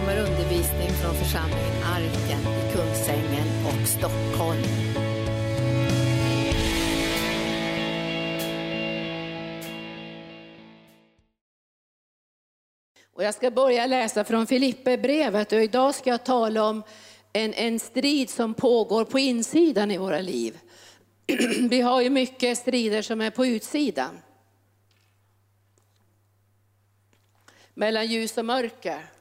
kommer undervisning från församlingen Arken i Kungsängen och Stockholm. Och jag ska börja läsa från Filipperbrevet och idag ska jag tala om en, en strid som pågår på insidan i våra liv. Vi har ju mycket strider som är på utsidan. Mellan ljus och mörker.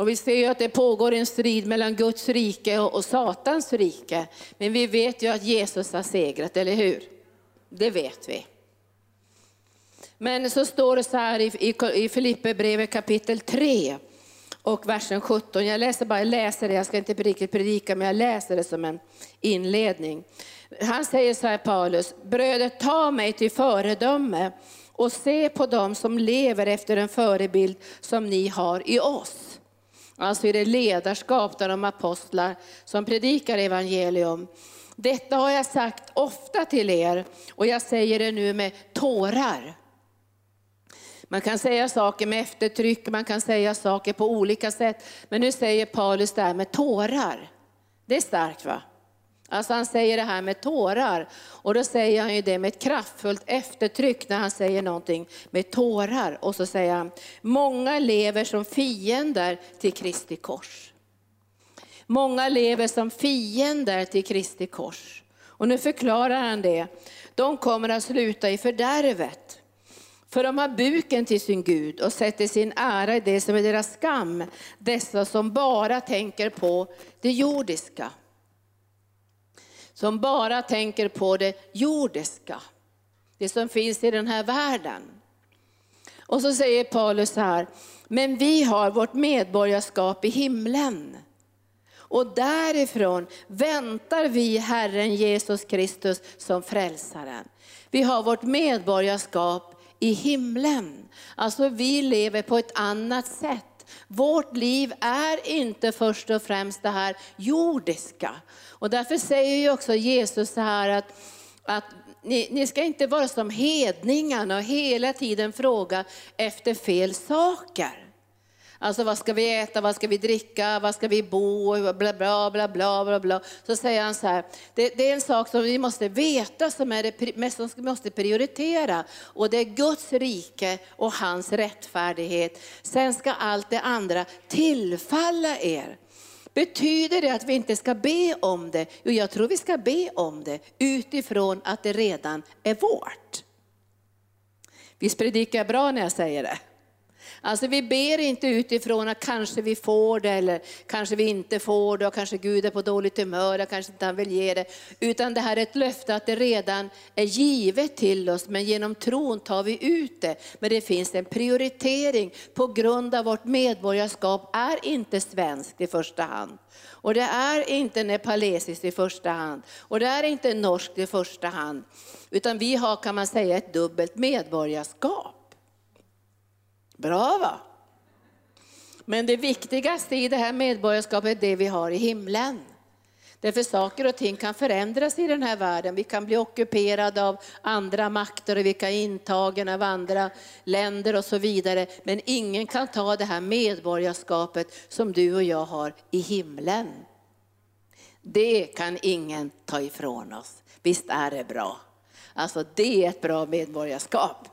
Och vi ser ju att det pågår en strid mellan Guds rike och Satans rike. Men vi vet ju att Jesus har segrat, eller hur? Det vet vi. Men så står det så här i, i Filipperbrevet kapitel 3 och versen 17. Jag läser bara, jag läser det, jag ska inte riktigt predika, men jag läser det som en inledning. Han säger så här Paulus, bröder ta mig till föredöme och se på dem som lever efter en förebild som ni har i oss. Alltså i det ledarskap där de apostlar som predikar evangelium. Detta har jag sagt ofta till er och jag säger det nu med tårar. Man kan säga saker med eftertryck, man kan säga saker på olika sätt. Men nu säger Paulus det här med tårar. Det är starkt va? Alltså han säger det här med tårar. Och då säger han ju det med ett kraftfullt eftertryck när han säger någonting med tårar. Och så säger han, många lever som fiender till Kristi kors. Många lever som fiender till Kristi kors. Och nu förklarar han det. De kommer att sluta i fördärvet. För de har buken till sin Gud och sätter sin ära i det som är deras skam. Dessa som bara tänker på det jordiska. Som bara tänker på det jordiska. Det som finns i den här världen. Och så säger Paulus här, men vi har vårt medborgarskap i himlen. Och därifrån väntar vi Herren Jesus Kristus som frälsaren. Vi har vårt medborgarskap i himlen. Alltså vi lever på ett annat sätt. Vårt liv är inte först och främst det här jordiska. Och därför säger ju också Jesus så här att, att ni, ni ska inte vara som hedningarna och hela tiden fråga efter fel saker. Alltså vad ska vi äta, vad ska vi dricka, vad ska vi bo, bla bla bla bla bla bla. Så säger han så här, det, det är en sak som vi måste veta som är det mest som vi måste prioritera. Och det är Guds rike och hans rättfärdighet. Sen ska allt det andra tillfalla er. Betyder det att vi inte ska be om det? Jo, jag tror vi ska be om det utifrån att det redan är vårt. Visst predikar jag bra när jag säger det? Alltså vi ber inte utifrån att kanske vi får det eller kanske vi inte får det och kanske Gud är på dåligt humör och kanske inte han vill ge det. Utan det här är ett löfte att det redan är givet till oss men genom tron tar vi ut det. Men det finns en prioritering på grund av vårt medborgarskap är inte svenskt i första hand. Och det är inte nepalesiskt i första hand. Och det är inte norskt i första hand. Utan vi har kan man säga ett dubbelt medborgarskap. Bra va? Men det viktigaste i det här medborgarskapet är det vi har i himlen. Därför saker och ting kan förändras i den här världen. Vi kan bli ockuperade av andra makter och vi kan intagen av andra länder och så vidare. Men ingen kan ta det här medborgarskapet som du och jag har i himlen. Det kan ingen ta ifrån oss. Visst är det bra? Alltså det är ett bra medborgarskap.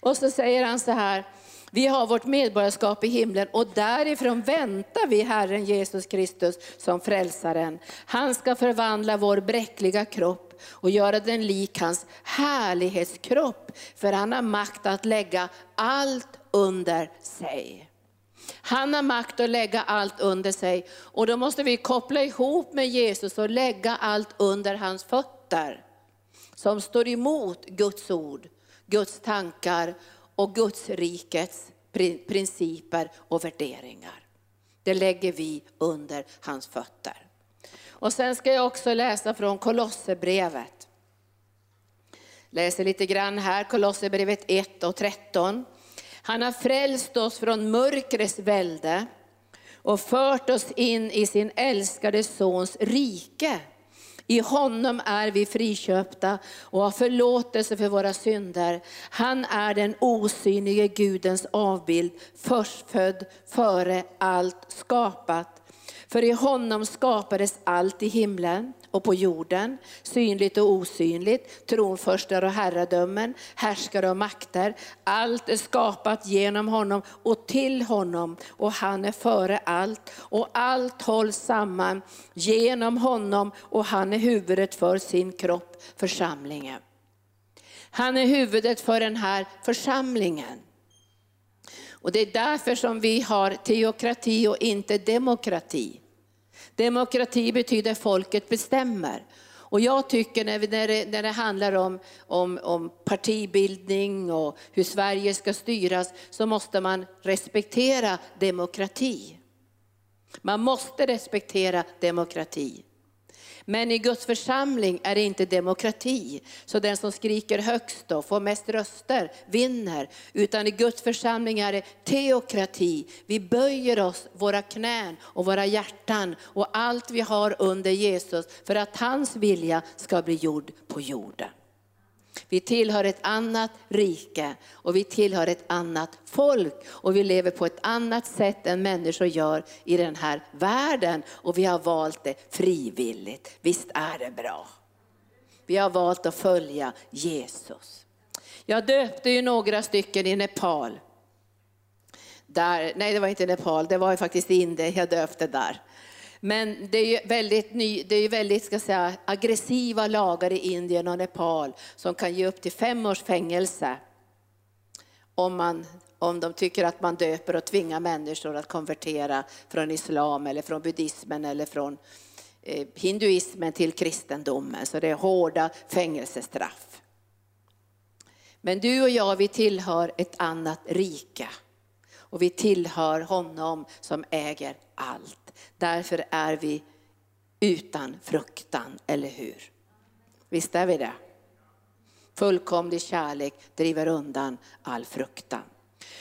Och så säger han så här, vi har vårt medborgarskap i himlen och därifrån väntar vi Herren Jesus Kristus som frälsaren. Han ska förvandla vår bräckliga kropp och göra den lik hans härlighetskropp. För han har makt att lägga allt under sig. Han har makt att lägga allt under sig och då måste vi koppla ihop med Jesus och lägga allt under hans fötter. Som står emot Guds ord, Guds tankar och Guds rikets principer och värderingar. Det lägger vi under hans fötter. Och sen ska jag också läsa från Kolosserbrevet. Läser lite grann här, Kolosserbrevet 1 och 13. Han har frälst oss från mörkrets välde och fört oss in i sin älskade sons rike. I honom är vi friköpta och har förlåtelse för våra synder. Han är den osynlige Gudens avbild, förstfödd före allt skapat. För i honom skapades allt i himlen och på jorden, synligt och osynligt, tronförstar och herradömen, härskare och makter. Allt är skapat genom honom och till honom och han är före allt. Och allt hålls samman genom honom och han är huvudet för sin kropp, församlingen. Han är huvudet för den här församlingen. Och det är därför som vi har teokrati och inte demokrati. Demokrati betyder folket bestämmer. Och jag tycker när, vi, när, det, när det handlar om, om, om partibildning och hur Sverige ska styras så måste man respektera demokrati. Man måste respektera demokrati. Men i Guds församling är det inte demokrati, så den som skriker högst och får mest röster vinner. Utan i Guds församling är det teokrati. Vi böjer oss, våra knän och våra hjärtan och allt vi har under Jesus för att hans vilja ska bli gjord på jorden. Vi tillhör ett annat rike och vi tillhör ett annat folk och vi lever på ett annat sätt än människor gör i den här världen och vi har valt det frivilligt. Visst är det bra? Vi har valt att följa Jesus. Jag döpte ju några stycken i Nepal. Där, nej, det var inte Nepal, det var faktiskt Indien jag döpte där. Men det är ju väldigt, ny, det är väldigt ska säga, aggressiva lagar i Indien och Nepal som kan ge upp till fem års fängelse om, man, om de tycker att man döper och tvingar människor att konvertera från islam eller från buddhismen eller från eh, hinduismen till kristendomen. Så det är hårda fängelsestraff. Men du och jag, vi tillhör ett annat rike. Och vi tillhör honom som äger allt. Därför är vi utan fruktan, eller hur? Visst är vi det? Fullkomlig kärlek driver undan all fruktan.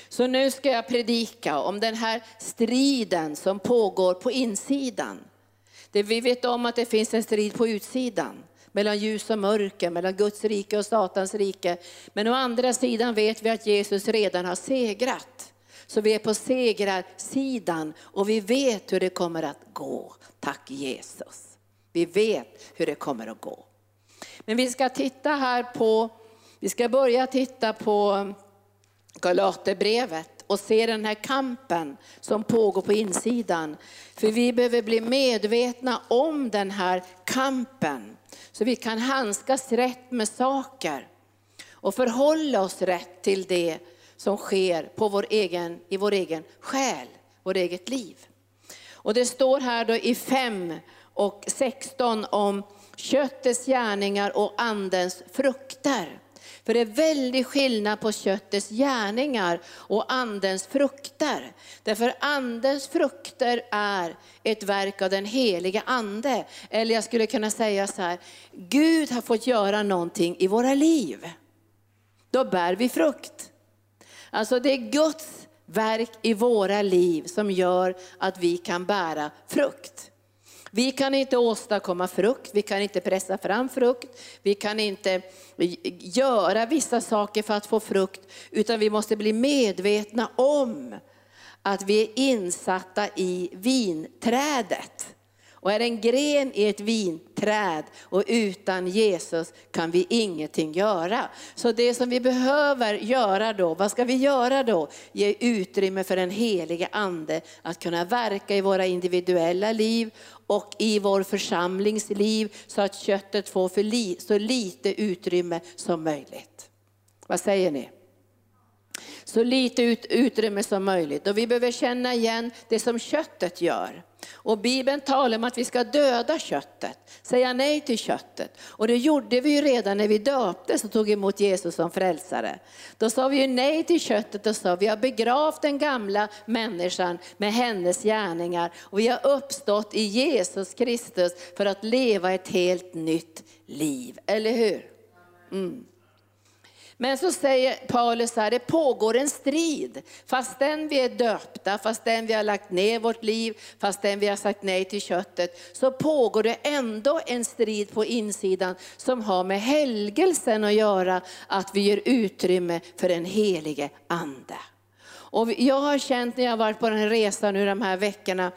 Så nu ska jag predika om den här striden som pågår på insidan. Det vi vet om att det finns en strid på utsidan mellan ljus och mörker, mellan Guds rike och Satans rike. Men å andra sidan vet vi att Jesus redan har segrat. Så vi är på segrarsidan och vi vet hur det kommer att gå. Tack Jesus. Vi vet hur det kommer att gå. Men vi ska titta här på, vi ska börja titta på Galaterbrevet och se den här kampen som pågår på insidan. För vi behöver bli medvetna om den här kampen så vi kan handskas rätt med saker och förhålla oss rätt till det som sker på vår egen, i vår egen själ, vårt eget liv. Och det står här då i 5 och 16 om köttets gärningar och andens frukter. För det är väldigt skillnad på köttets gärningar och andens frukter. Därför andens frukter är ett verk av den heliga ande. Eller jag skulle kunna säga så här, Gud har fått göra någonting i våra liv. Då bär vi frukt. Alltså det är Guds verk i våra liv som gör att vi kan bära frukt. Vi kan inte åstadkomma frukt, vi kan inte pressa fram frukt, vi kan inte göra vissa saker för att få frukt, utan vi måste bli medvetna om att vi är insatta i vinträdet. Och är en gren i ett vinträd och utan Jesus kan vi ingenting göra. Så det som vi behöver göra då, vad ska vi göra då? Ge utrymme för den helige ande att kunna verka i våra individuella liv och i vår församlingsliv så att köttet får för li, så lite utrymme som möjligt. Vad säger ni? Så lite ut, utrymme som möjligt. Och vi behöver känna igen det som köttet gör. Och Bibeln talar om att vi ska döda köttet, säga nej till köttet. Och det gjorde vi ju redan när vi döptes och tog emot Jesus som frälsare. Då sa vi ju nej till köttet och sa vi har begravt den gamla människan med hennes gärningar och vi har uppstått i Jesus Kristus för att leva ett helt nytt liv. Eller hur? Mm. Men så säger Paulus här, det pågår en strid. Fastän vi är döpta, fastän vi har lagt ner vårt liv, fastän vi har sagt nej till köttet, så pågår det ändå en strid på insidan som har med helgelsen att göra, att vi ger utrymme för den helige Ande. Och jag har känt när jag har varit på den här resan nu de här veckorna,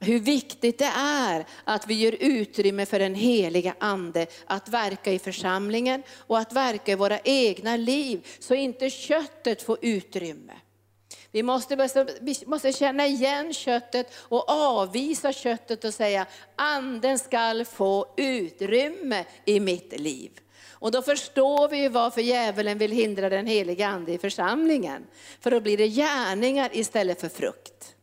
hur viktigt det är att vi ger utrymme för den heliga Ande att verka i församlingen och att verka i våra egna liv, så inte köttet får utrymme. Vi måste, vi måste känna igen köttet och avvisa köttet och säga, anden skall få utrymme i mitt liv. Och då förstår vi varför djävulen vill hindra den heliga ande i församlingen. För då blir det gärningar istället för frukt.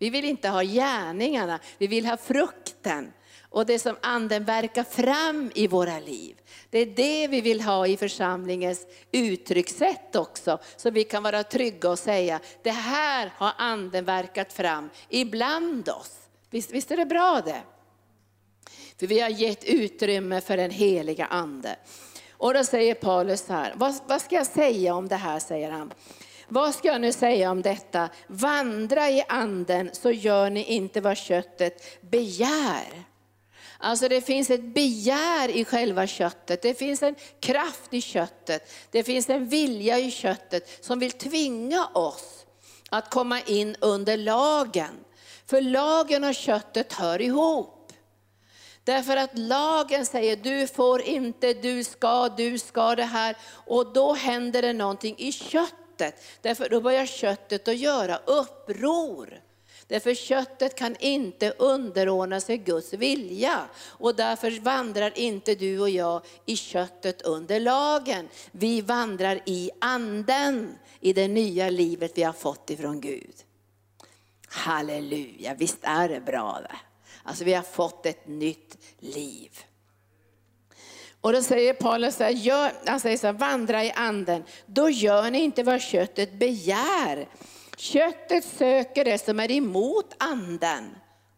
Vi vill inte ha gärningarna, vi vill ha frukten. Och det som anden verkar fram i våra liv. Det är det vi vill ha i församlingens uttryckssätt också. Så vi kan vara trygga och säga, det här har anden verkat fram ibland oss. Visst, visst är det bra det? För vi har gett utrymme för den heliga ande. Och då säger Paulus här, vad, vad ska jag säga om det här, säger han. Vad ska jag nu säga om detta? Vandra i anden så gör ni inte vad köttet begär. Alltså det finns ett begär i själva köttet, det finns en kraft i köttet, det finns en vilja i köttet som vill tvinga oss att komma in under lagen. För lagen och köttet hör ihop. Därför att lagen säger du får inte, du ska, du ska det här. Och då händer det någonting i köttet köttet. Därför då börjar köttet att göra uppror. Därför köttet kan inte underordna sig Guds vilja. Och därför vandrar inte du och jag i köttet under lagen. Vi vandrar i anden, i det nya livet vi har fått ifrån Gud. Halleluja, visst är det bra det. Alltså vi har fått ett nytt liv. Och då säger Paulus så här, gör, han säger så här, vandra i anden, då gör ni inte vad köttet begär. Köttet söker det som är emot anden.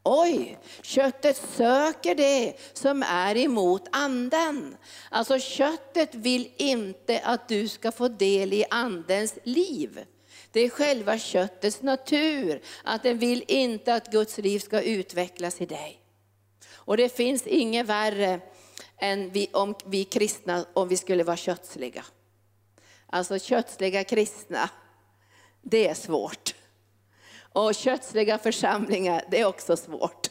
Oj, köttet söker det som är emot anden. Alltså köttet vill inte att du ska få del i andens liv. Det är själva köttets natur, att den vill inte att Guds liv ska utvecklas i dig. Och det finns inget värre än vi, om vi kristna om vi skulle vara kötsliga. Alltså kötsliga kristna, det är svårt. Och kötsliga församlingar, det är också svårt.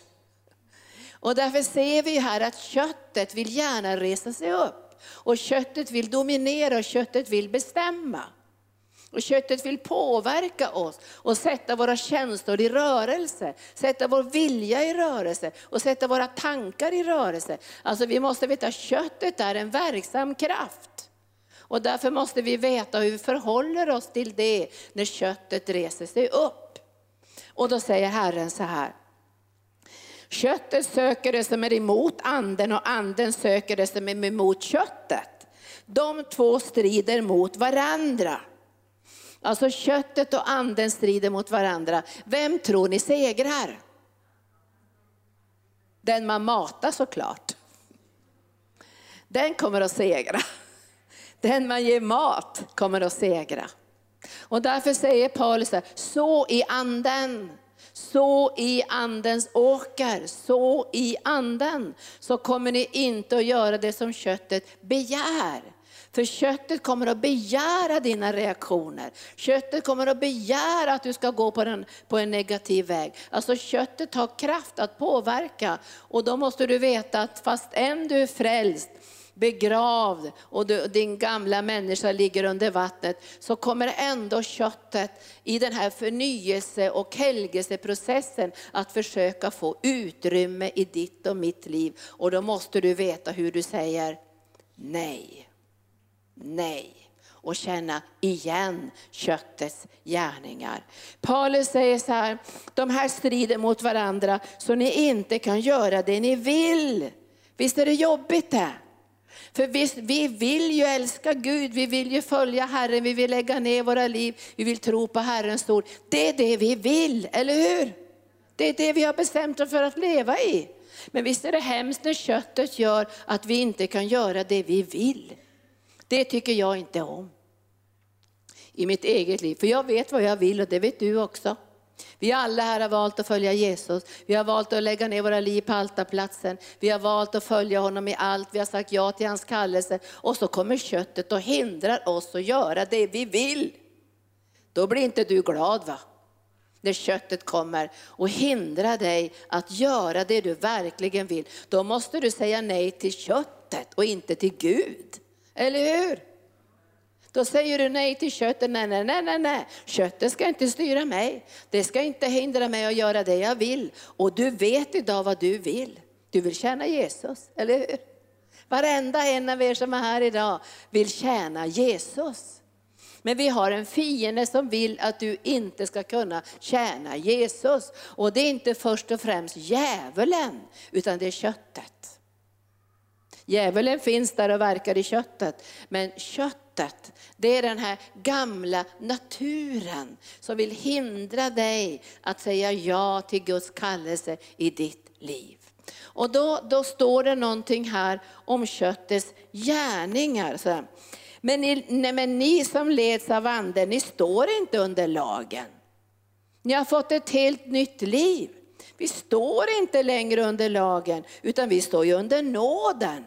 Och därför ser vi här att köttet vill gärna resa sig upp. Och köttet vill dominera och köttet vill bestämma. Och köttet vill påverka oss och sätta våra känslor i rörelse, sätta vår vilja i rörelse och sätta våra tankar i rörelse. Alltså vi måste veta att köttet är en verksam kraft. Och därför måste vi veta hur vi förhåller oss till det när köttet reser sig upp. Och då säger Herren så här. Köttet söker det som är emot anden och anden söker det som är emot köttet. De två strider mot varandra. Alltså köttet och anden strider mot varandra. Vem tror ni segrar? Den man matar såklart. Den kommer att segra. Den man ger mat kommer att segra. Och därför säger Paulus här, så i anden, så i andens åker, så i anden, så kommer ni inte att göra det som köttet begär. För köttet kommer att begära dina reaktioner. Köttet kommer att begära att du ska gå på, den, på en negativ väg. Alltså köttet har kraft att påverka. Och då måste du veta att fast än du är frälst, begravd och du, din gamla människa ligger under vattnet, så kommer ändå köttet i den här förnyelse och helgelseprocessen att försöka få utrymme i ditt och mitt liv. Och då måste du veta hur du säger nej nej och känna igen köttets gärningar. Paulus säger så här, de här strider mot varandra så ni inte kan göra det ni vill. Visst är det jobbigt det? För visst, vi vill ju älska Gud, vi vill ju följa Herren, vi vill lägga ner våra liv, vi vill tro på Herrens ord. Det är det vi vill, eller hur? Det är det vi har bestämt oss för att leva i. Men visst är det hemskt när köttet gör att vi inte kan göra det vi vill. Det tycker jag inte om i mitt eget liv. För jag vet vad jag vill och det vet du också. Vi alla här har valt att följa Jesus. Vi har valt att lägga ner våra liv på altarplatsen. Vi har valt att följa honom i allt. Vi har sagt ja till hans kallelse. Och så kommer köttet och hindrar oss att göra det vi vill. Då blir inte du glad va? När köttet kommer och hindrar dig att göra det du verkligen vill. Då måste du säga nej till köttet och inte till Gud. Eller hur? Då säger du nej till köttet. Nej, nej, nej, nej, nej. Köttet ska inte styra mig. Det ska inte hindra mig att göra det jag vill. Och du vet idag vad du vill. Du vill tjäna Jesus, eller hur? Varenda en av er som är här idag vill tjäna Jesus. Men vi har en fiende som vill att du inte ska kunna tjäna Jesus. Och det är inte först och främst djävulen, utan det är köttet. Djävulen finns där och verkar i köttet, men köttet, det är den här gamla naturen som vill hindra dig att säga ja till Guds kallelse i ditt liv. Och då, då står det någonting här om köttets gärningar. Så men ni, nej, men ni som leds av anden, ni står inte under lagen. Ni har fått ett helt nytt liv. Vi står inte längre under lagen, utan vi står ju under nåden.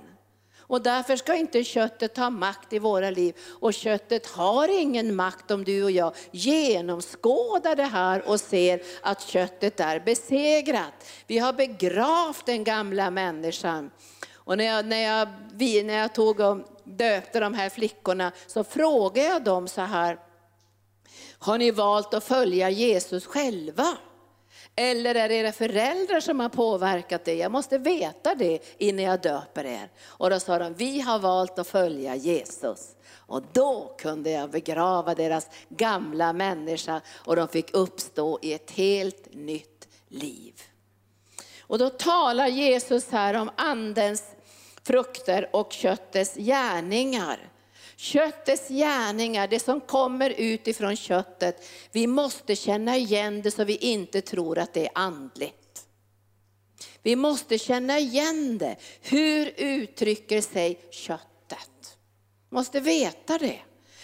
Och därför ska inte köttet ha makt i våra liv. Och köttet har ingen makt om du och jag genomskådar det här och ser att köttet är besegrat. Vi har begravt den gamla människan. Och när jag, när jag, när jag tog och döpte de här flickorna så frågade jag dem så här, har ni valt att följa Jesus själva? Eller är det era föräldrar som har påverkat det? Jag måste veta det innan jag döper er. Och då sa de, vi har valt att följa Jesus. Och då kunde jag begrava deras gamla människa och de fick uppstå i ett helt nytt liv. Och då talar Jesus här om andens frukter och köttets gärningar. Köttets gärningar, det som kommer utifrån köttet, vi måste känna igen det så vi inte tror att det är andligt. Vi måste känna igen det. Hur uttrycker sig köttet? Vi måste veta det.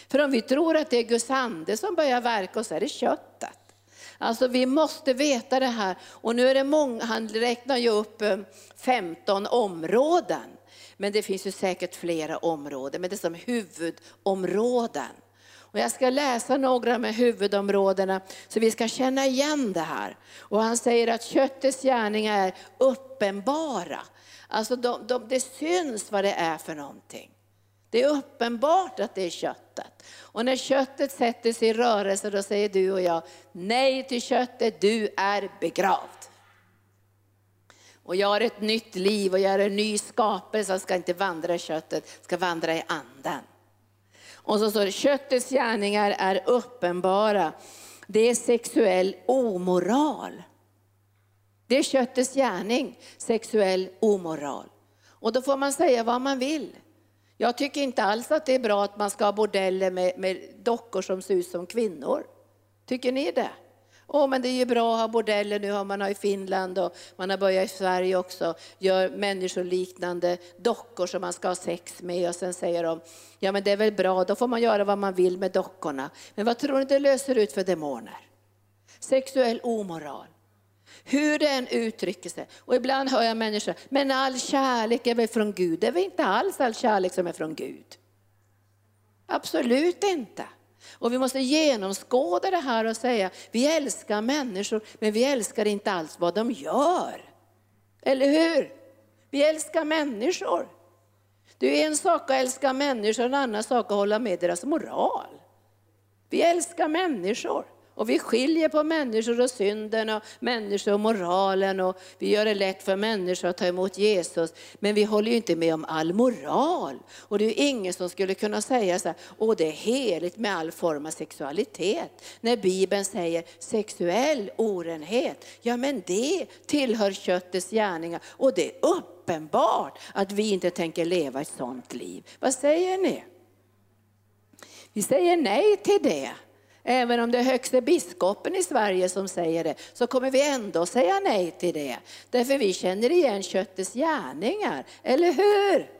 För om vi tror att det är Guds ande som börjar verka så är det köttet. Alltså vi måste veta det här. Och nu är det många, han räknar ju upp eh, 15 områden. Men det finns ju säkert flera områden, men det är som huvudområden. Och jag ska läsa några med huvudområdena så vi ska känna igen det här. Och han säger att köttets gärningar är uppenbara. Alltså de, de, det syns vad det är för någonting. Det är uppenbart att det är köttet. Och när köttet sätter sig i rörelse då säger du och jag, nej till köttet, du är begravd. Och jag har ett nytt liv och jag är en ny skapelse, jag ska inte vandra i köttet, jag ska vandra i anden. Och så står det, köttets gärningar är uppenbara. Det är sexuell omoral. Det är köttets gärning, sexuell omoral. Och då får man säga vad man vill. Jag tycker inte alls att det är bra att man ska ha bordeller med, med dockor som ser ut som kvinnor. Tycker ni det? Åh, men det är ju bra att ha bordeller, nu har man i Finland och man har börjat i Sverige också, gör människoliknande dockor som man ska ha sex med och sen säger de, ja men det är väl bra, då får man göra vad man vill med dockorna. Men vad tror ni det löser ut för demoner? Sexuell omoral. Hur det än uttrycker sig. Och ibland hör jag människor, men all kärlek är väl från Gud? Det är väl inte alls all kärlek som är från Gud? Absolut inte. Och vi måste genomskåda det här och säga, vi älskar människor, men vi älskar inte alls vad de gör. Eller hur? Vi älskar människor. Det är en sak att älska människor, en annan sak att hålla med deras moral. Vi älskar människor. Och vi skiljer på människor och synden och människor och moralen och vi gör det lätt för människor att ta emot Jesus. Men vi håller ju inte med om all moral. Och det är ingen som skulle kunna säga så här, åh det är heligt med all form av sexualitet. När Bibeln säger sexuell orenhet, ja men det tillhör köttets gärningar och det är uppenbart att vi inte tänker leva ett sådant liv. Vad säger ni? Vi säger nej till det. Även om det är högste biskopen i Sverige som säger det, så kommer vi ändå säga nej till det. Därför vi känner igen köttets gärningar, eller hur?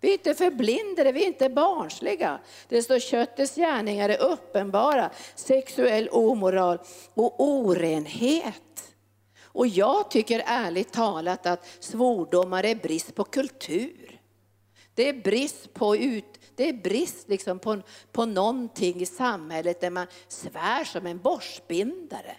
Vi är inte förblindade, vi är inte barnsliga. Det står köttets gärningar är uppenbara, sexuell omoral och orenhet. Och jag tycker ärligt talat att svordomar är brist på kultur. Det är brist på ut, det är brist liksom på, på någonting i samhället där man svär som en borstbindare.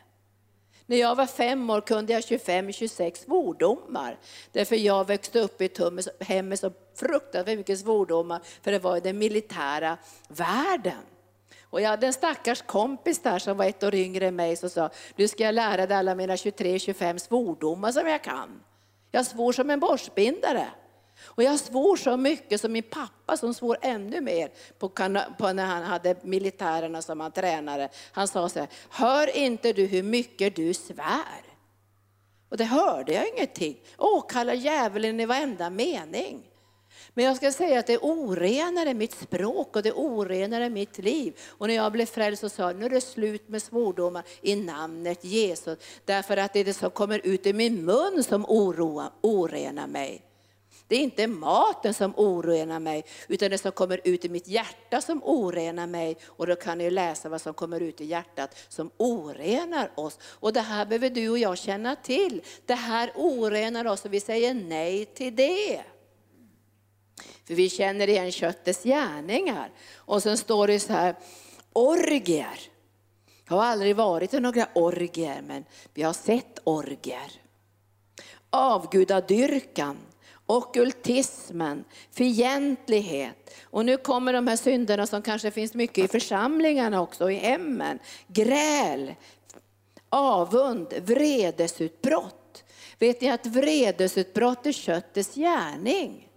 När jag var fem år kunde jag 25-26 svordomar. Därför jag växte upp i ett hem med så fruktansvärt mycket svordomar, för det var i den militära världen. Och jag hade en stackars kompis där som var ett år yngre än mig som sa, nu ska jag lära dig alla mina 23-25 svordomar som jag kan. Jag svor som en borstbindare. Och jag svor så mycket som min pappa som svor ännu mer på, på när han hade militärerna som han tränare. Han sa så här, hör inte du hur mycket du svär? Och det hörde jag ingenting. Åkalla djävulen i varenda mening. Men jag ska säga att det orenare mitt språk och det orenare mitt liv. Och när jag blev frälst så sa jag, nu är det slut med svordomar i namnet Jesus. Därför att det är det som kommer ut i min mun som oroar, orenar mig. Det är inte maten som orenar mig, utan det som kommer ut i mitt hjärta som orenar mig. Och då kan ni läsa vad som kommer ut i hjärtat som orenar oss. Och det här behöver du och jag känna till. Det här orenar oss och vi säger nej till det. För vi känner igen köttets gärningar. Och sen står det så här, orgier. Jag har aldrig varit i några orgier, men vi har sett orgier. Avgudadyrkan, okultismen, fientlighet. Och nu kommer de här synderna som kanske finns mycket i församlingarna också, i hemmen. Gräl, avund, vredesutbrott. Vet ni att vredesutbrott är köttets gärning?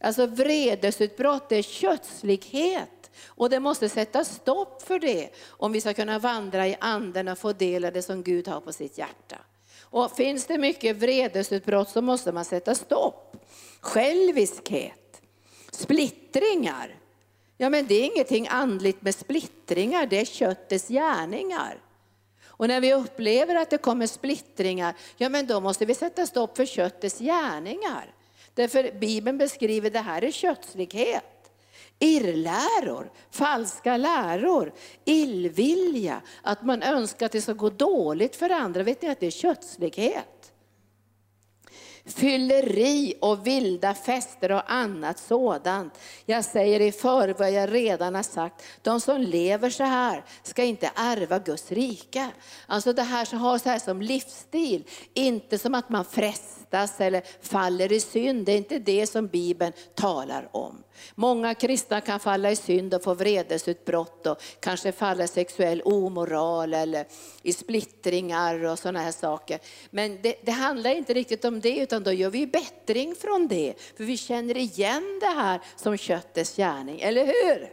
Alltså vredesutbrott är kötslighet. Och det måste sätta stopp för det om vi ska kunna vandra i anden och få del av det som Gud har på sitt hjärta. Och finns det mycket vredesutbrott så måste man sätta stopp. Själviskhet, splittringar. Ja men det är ingenting andligt med splittringar, det är köttets gärningar. Och när vi upplever att det kommer splittringar, ja men då måste vi sätta stopp för köttets gärningar. Därför Bibeln beskriver det här är kötslighet. Irrläror, falska läror, illvilja, att man önskar att det ska gå dåligt för andra. Vet ni att det är kötslighet? Fylleri och vilda fester och annat sådant. Jag säger i för vad jag redan har sagt, de som lever så här ska inte ärva Guds rike. Alltså det här som har så här som livsstil, inte som att man frestas eller faller i synd. Det är inte det som Bibeln talar om. Många kristna kan falla i synd och få vredesutbrott och kanske falla i sexuell omoral eller i splittringar och sådana här saker. Men det, det, handlar inte riktigt om det utan då gör vi bättring från det. För vi känner igen det här som köttets gärning, eller hur?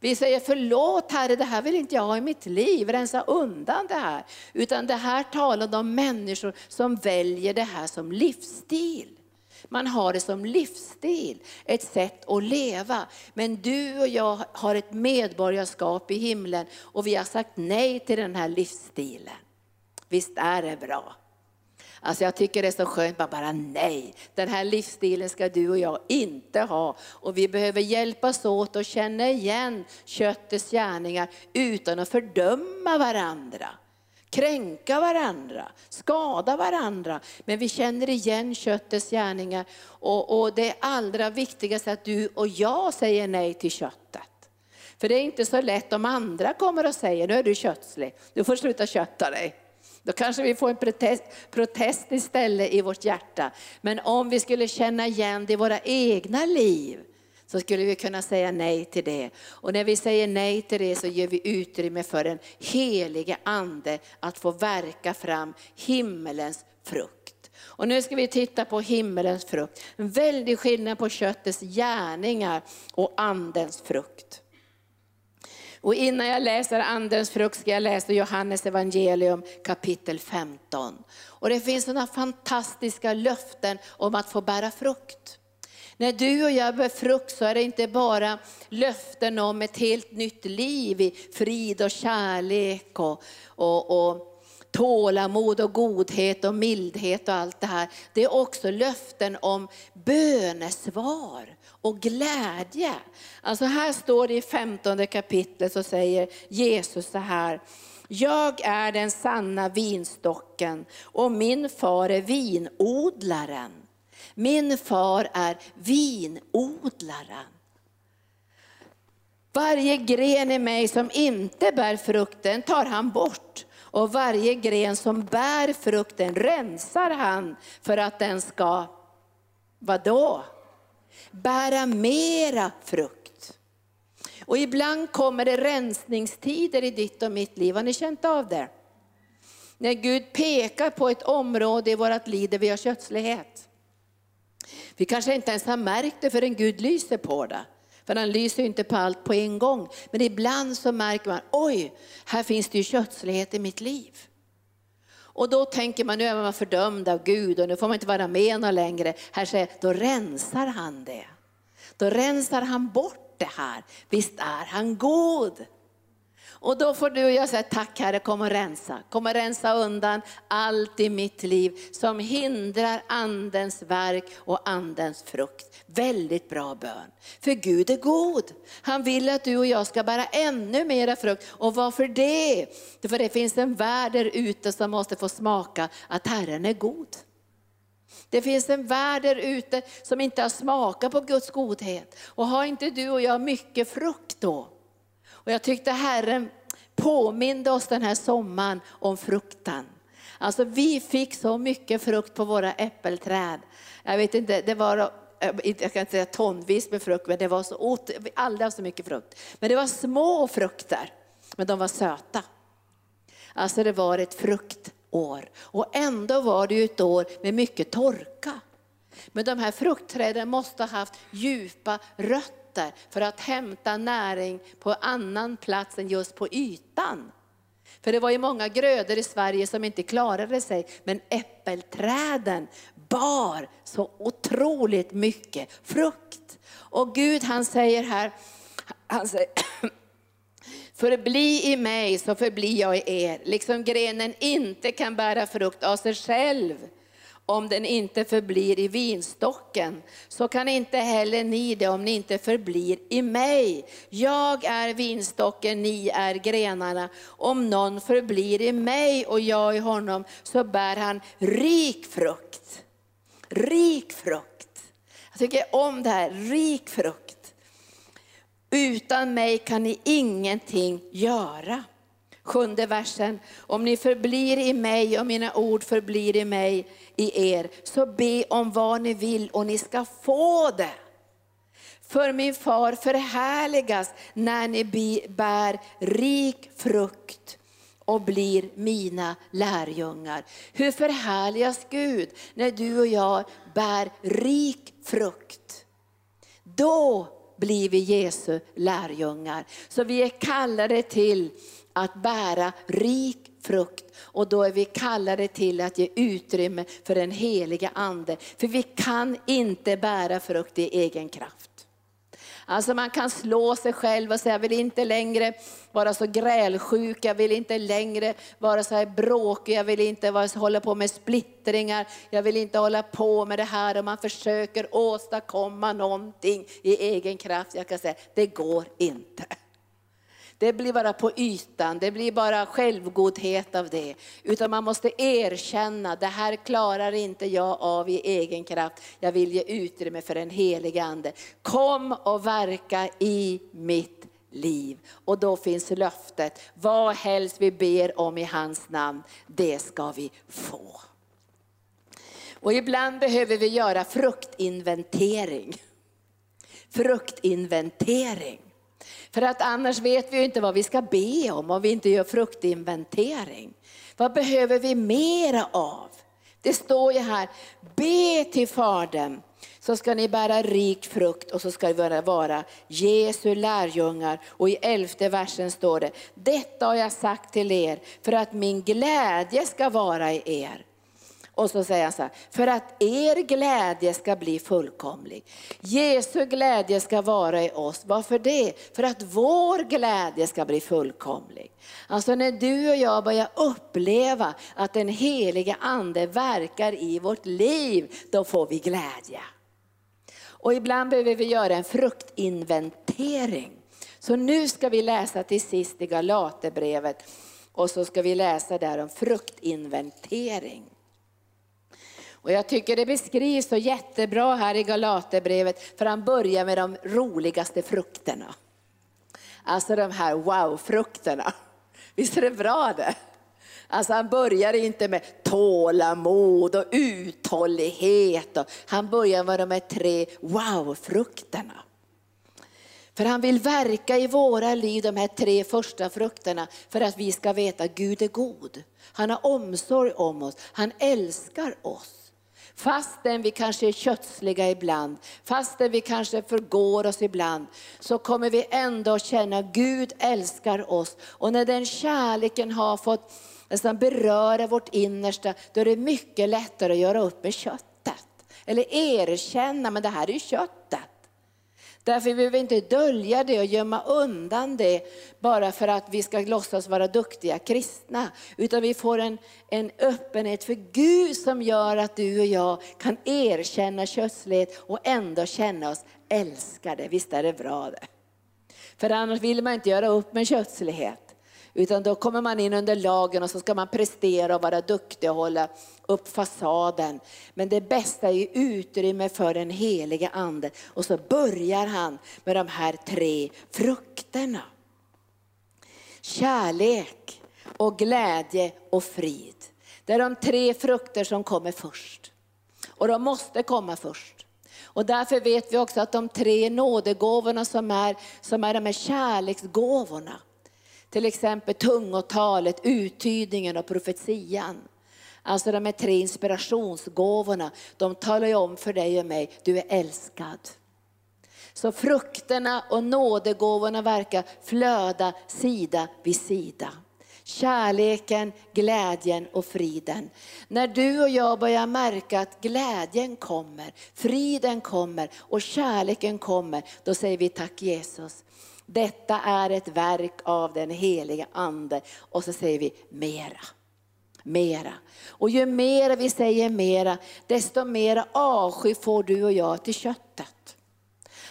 Vi säger förlåt Herre, det här vill inte jag ha i mitt liv, rensa undan det här. Utan det här talar om människor som väljer det här som livsstil. Man har det som livsstil, ett sätt att leva. Men du och jag har ett medborgarskap i himlen och vi har sagt nej till den här livsstilen. Visst är det bra? Alltså jag tycker det är så skönt, bara, bara nej. Den här livsstilen ska du och jag inte ha. Och vi behöver hjälpas åt att känna igen köttets gärningar utan att fördöma varandra kränka varandra, skada varandra. Men vi känner igen köttets gärningar och, och det allra viktigaste är att du och jag säger nej till köttet. För det är inte så lätt om andra kommer och säger, nu är du kötslig, du får sluta kötta dig. Då kanske vi får en protest, protest istället i vårt hjärta. Men om vi skulle känna igen det i våra egna liv, så skulle vi kunna säga nej till det. Och när vi säger nej till det så ger vi utrymme för den helige ande att få verka fram himmelens frukt. Och nu ska vi titta på himmelens frukt. En väldig skillnad på köttets gärningar och andens frukt. Och innan jag läser andens frukt ska jag läsa Johannes evangelium kapitel 15. Och det finns sådana fantastiska löften om att få bära frukt. När du och jag bär frukt så är det inte bara löften om ett helt nytt liv i frid och kärlek och, och, och tålamod och godhet och mildhet och allt det här. Det är också löften om bönesvar och glädje. Alltså här står det i 15 kapitlet så säger Jesus så här, jag är den sanna vinstocken och min far är vinodlaren. Min far är vinodlaren. Varje gren i mig som inte bär frukten tar han bort och varje gren som bär frukten rensar han för att den ska, vadå? Bära mera frukt. Och ibland kommer det rensningstider i ditt och mitt liv, har ni känt av det? När Gud pekar på ett område i vårt liv där vi har kötslighet. Vi kanske inte ens har märkt det förrän Gud lyser på det. För han lyser inte på allt på en gång. Men ibland så märker man, oj, här finns det ju kötslighet i mitt liv. Och då tänker man, nu är man fördömd av Gud och nu får man inte vara med någon längre. Här säger, då rensar han det. Då rensar han bort det här. Visst är han god. Och då får du och jag säga tack Herre, kom och rensa. Kom och rensa undan allt i mitt liv som hindrar andens verk och andens frukt. Väldigt bra bön. För Gud är god. Han vill att du och jag ska bära ännu mera frukt. Och varför det? För det finns en värld där ute som måste få smaka att Herren är god. Det finns en värld där ute som inte har smakat på Guds godhet. Och har inte du och jag mycket frukt då, och jag tyckte Herren påminde oss den här sommaren om fruktan. Alltså vi fick så mycket frukt på våra äppelträd. Jag vet inte, det var eh, jag kan inte säga tonvis med frukt, men det var så, aldrig haft så mycket frukt. Men det var små frukter, men de var söta. Alltså det var ett fruktår. Och ändå var det ju ett år med mycket torka. Men de här fruktträden måste ha haft djupa rötter rötter för att hämta näring på annan plats än just på ytan. För det var ju många grödor i Sverige som inte klarade sig, men äppelträden bar så otroligt mycket frukt. Och Gud han säger här, han säger, Förbli i mig så förblir jag i er, liksom grenen inte kan bära frukt av sig själv om den inte förblir i vinstocken, så kan inte heller ni det om ni inte förblir i mig. Jag är vinstocken, ni är grenarna. Om någon förblir i mig och jag i honom, så bär han rik frukt. Rik frukt. Jag tycker om det här, rik frukt. Utan mig kan ni ingenting göra. Sjunde versen, om ni förblir i mig och mina ord förblir i mig, i er, så be om vad ni vill och ni ska få det. För min far förhärligas när ni bär rik frukt och blir mina lärjungar. Hur förhärligas Gud när du och jag bär rik frukt? Då blir vi Jesu lärjungar. Så vi är kallade till att bära rik frukt och då är vi kallade till att ge utrymme för den heliga ande. För vi kan inte bära frukt i egen kraft. Alltså man kan slå sig själv och säga, jag vill inte längre vara så grälsjuk, jag vill inte längre vara så här bråkig, jag vill inte vara, hålla på med splittringar, jag vill inte hålla på med det här och man försöker åstadkomma någonting i egen kraft. Jag kan säga, det går inte. Det blir bara på ytan, det blir bara självgodhet av det. Utan man måste erkänna, det här klarar inte jag av i egen kraft. Jag vill ge utrymme för den helige Ande. Kom och verka i mitt liv. Och då finns löftet, vad helst vi ber om i hans namn, det ska vi få. Och ibland behöver vi göra fruktinventering. Fruktinventering. För att annars vet vi ju inte vad vi ska be om om vi inte gör fruktinventering. Vad behöver vi mera av? Det står ju här, be till Fadern så ska ni bära rik frukt och så ska vi vara Jesu lärjungar. Och i elfte versen står det, detta har jag sagt till er för att min glädje ska vara i er och så säger han så här, för att er glädje ska bli fullkomlig. Jesu glädje ska vara i oss. Varför det? För att vår glädje ska bli fullkomlig. Alltså när du och jag börjar uppleva att den heliga ande verkar i vårt liv, då får vi glädje. Och ibland behöver vi göra en fruktinventering. Så nu ska vi läsa till sist i Galaterbrevet och så ska vi läsa där om fruktinventering. Och jag tycker det beskrivs så jättebra här i Galaterbrevet, för han börjar med de roligaste frukterna. Alltså de här wow-frukterna. Visst är det bra det? Alltså han börjar inte med tålamod och uthållighet. Han börjar med de här tre wow-frukterna. För han vill verka i våra liv, de här tre första frukterna, för att vi ska veta att Gud är god. Han har omsorg om oss, han älskar oss. Fastän vi kanske är kötsliga ibland, fastän vi kanske förgår oss ibland, så kommer vi ändå att känna att Gud älskar oss. Och när den kärleken har fått nästan beröra vårt innersta, då är det mycket lättare att göra upp med köttet. Eller erkänna, men det här är ju köttet. Därför vill vi inte dölja det och gömma undan det bara för att vi ska låtsas vara duktiga kristna. Utan vi får en, en öppenhet för Gud som gör att du och jag kan erkänna kötslighet och ändå känna oss älskade. Visst är det bra det? För annars vill man inte göra upp med kötslighet. Utan då kommer man in under lagen och så ska man prestera och vara duktig och hålla upp fasaden. Men det bästa är utrymme för den Helige ande. Och så börjar han med de här tre frukterna. Kärlek och glädje och frid. Det är de tre frukter som kommer först. Och de måste komma först. Och därför vet vi också att de tre nådegåvorna som är, som är de här kärleksgåvorna, till exempel tungotalet, uttydningen och profetian. Alltså de här tre inspirationsgåvorna, de talar ju om för dig och mig, du är älskad. Så frukterna och nådegåvorna verkar flöda sida vid sida. Kärleken, glädjen och friden. När du och jag börjar märka att glädjen kommer, friden kommer och kärleken kommer, då säger vi tack Jesus. Detta är ett verk av den heliga ande. Och så säger vi mera. Mera. Och ju mer vi säger mera, desto mer avsky får du och jag till köttet.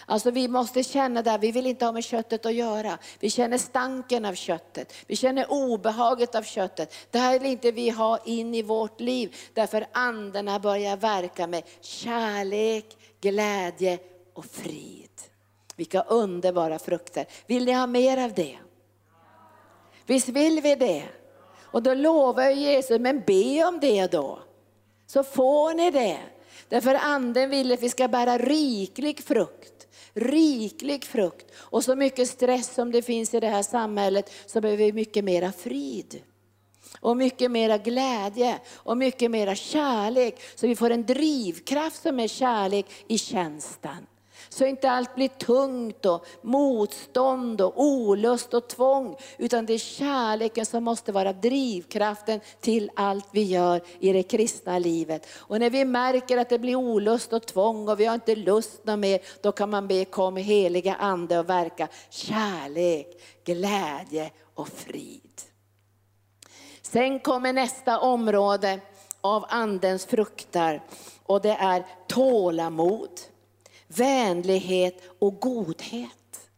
Alltså vi måste känna det, vi vill inte ha med köttet att göra. Vi känner stanken av köttet, vi känner obehaget av köttet. Det här vill inte vi ha in i vårt liv, därför andarna börjar verka med kärlek, glädje och frid. Vilka underbara frukter. Vill ni ha mer av det? Visst vill vi det? Och då lovar Jesus, men be om det då. Så får ni det. Därför anden vill att vi ska bära riklig frukt. Riklig frukt. Och så mycket stress som det finns i det här samhället så behöver vi mycket mera frid. Och mycket mera glädje och mycket mera kärlek. Så vi får en drivkraft som är kärlek i tjänsten. Så inte allt blir tungt och motstånd och olust och tvång. Utan det är kärleken som måste vara drivkraften till allt vi gör i det kristna livet. Och när vi märker att det blir olust och tvång och vi har inte lust något mer, då kan man be kom heliga ande och verka kärlek, glädje och frid. Sen kommer nästa område av andens frukter och det är tålamod vänlighet och godhet.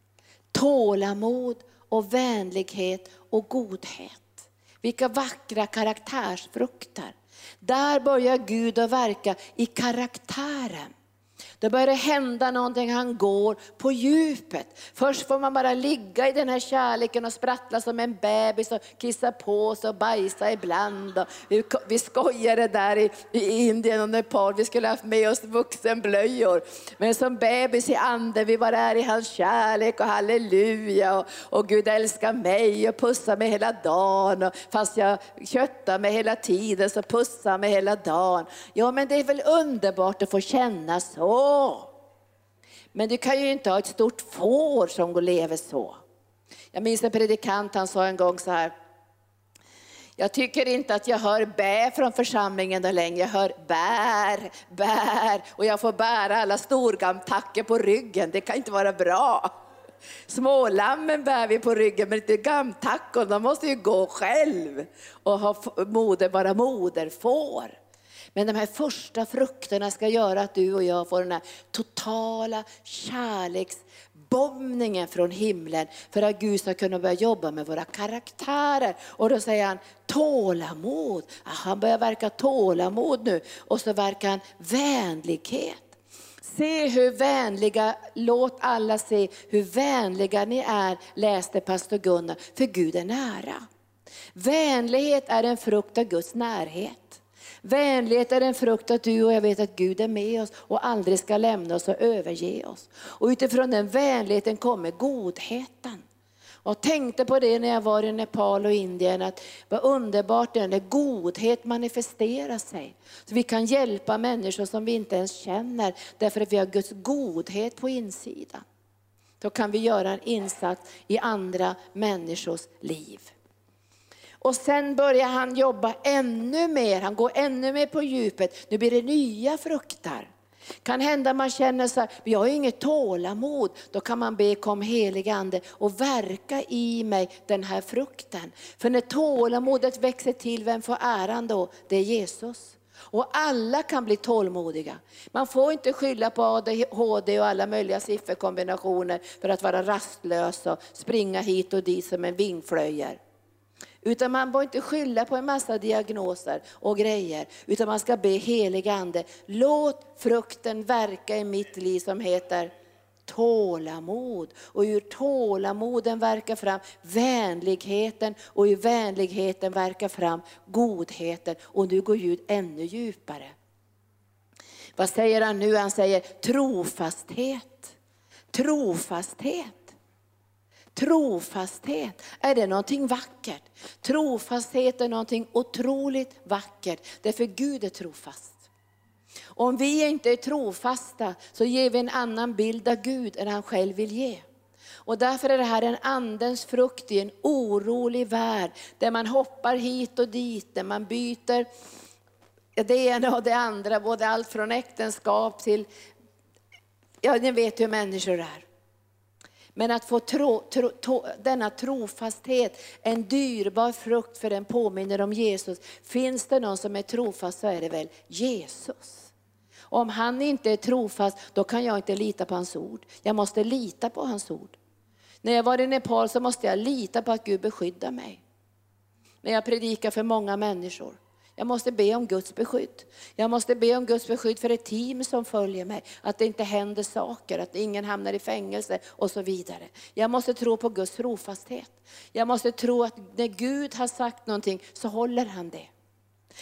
Tålamod och vänlighet och godhet. Vilka vackra karaktärsfrukter. Där börjar Gud att verka i karaktären. Då börjar det hända någonting, han går på djupet. Först får man bara ligga i den här kärleken och sprattla som en bebis och kissa på sig och bajsa ibland. Vi, vi skojade där i, i Indien och Nepal, vi skulle haft med oss vuxenblöjor. Men som bebis i anden, vi var där i hans kärlek och halleluja. Och, och Gud älskar mig och pussar mig hela dagen. Och fast jag köttar mig hela tiden så pussar mig hela dagen. Ja men det är väl underbart att få känna så. Men du kan ju inte ha ett stort får som går lever så. Jag minns en predikant, han sa en gång så här. Jag tycker inte att jag hör bä från församlingen där längre. Jag hör bär, bär och jag får bära alla storgamtackor på ryggen. Det kan inte vara bra. Smålammen bär vi på ryggen men inte gamtackor, de måste ju gå själv och ha moder, vara moderfår. Men de här första frukterna ska göra att du och jag får den här totala kärleksbombningen från himlen för att Gud ska kunna börja jobba med våra karaktärer. Och då säger han tålamod. Han börjar verka tålamod nu och så verkar han vänlighet. Se hur vänliga, låt alla se hur vänliga ni är, läste pastor Gunnar, för Gud är nära. Vänlighet är en frukt av Guds närhet. Vänlighet är en frukt att du och jag vet att Gud är med oss och aldrig ska lämna oss och överge oss. Och utifrån den vänligheten kommer godheten. Och tänkte på det när jag var i Nepal och Indien, att vad underbart det är när godhet manifesterar sig. Så vi kan hjälpa människor som vi inte ens känner, därför att vi har Guds godhet på insidan. Då kan vi göra en insats i andra människors liv. Och sen börjar han jobba ännu mer, han går ännu mer på djupet. Nu blir det nya frukter. Kan hända man känner så här, jag har inget tålamod. Då kan man be kom helige ande och verka i mig den här frukten. För när tålamodet växer till, vem får äran då? Det är Jesus. Och alla kan bli tålmodiga. Man får inte skylla på ADHD och alla möjliga sifferkombinationer för att vara rastlös och springa hit och dit som en vingflöjer. Utan man bör inte skylla på en massa diagnoser och grejer, utan man ska be helig ande, låt frukten verka i mitt liv som heter tålamod. Och ur tålamoden verkar fram vänligheten och ur vänligheten verkar fram godheten. Och nu går Gud ännu djupare. Vad säger han nu? Han säger trofasthet. Trofasthet. Trofasthet, är det någonting vackert? Trofasthet är någonting otroligt vackert, därför Gud är trofast. Om vi inte är trofasta så ger vi en annan bild av Gud än han själv vill ge. Och därför är det här en andens frukt i en orolig värld, där man hoppar hit och dit, där man byter det ena och det andra, både allt från äktenskap till, ja ni vet hur människor är. Men att få tro, tro, to, denna trofasthet, en dyrbar frukt för den påminner om Jesus. Finns det någon som är trofast så är det väl Jesus. Om han inte är trofast, då kan jag inte lita på hans ord. Jag måste lita på hans ord. När jag var i Nepal så måste jag lita på att Gud beskyddar mig. När jag predikar för många människor. Jag måste be om Guds beskydd. Jag måste be om Guds beskydd för ett team som följer mig. Att det inte händer saker, att ingen hamnar i fängelse och så vidare. Jag måste tro på Guds trofasthet. Jag måste tro att när Gud har sagt någonting så håller han det.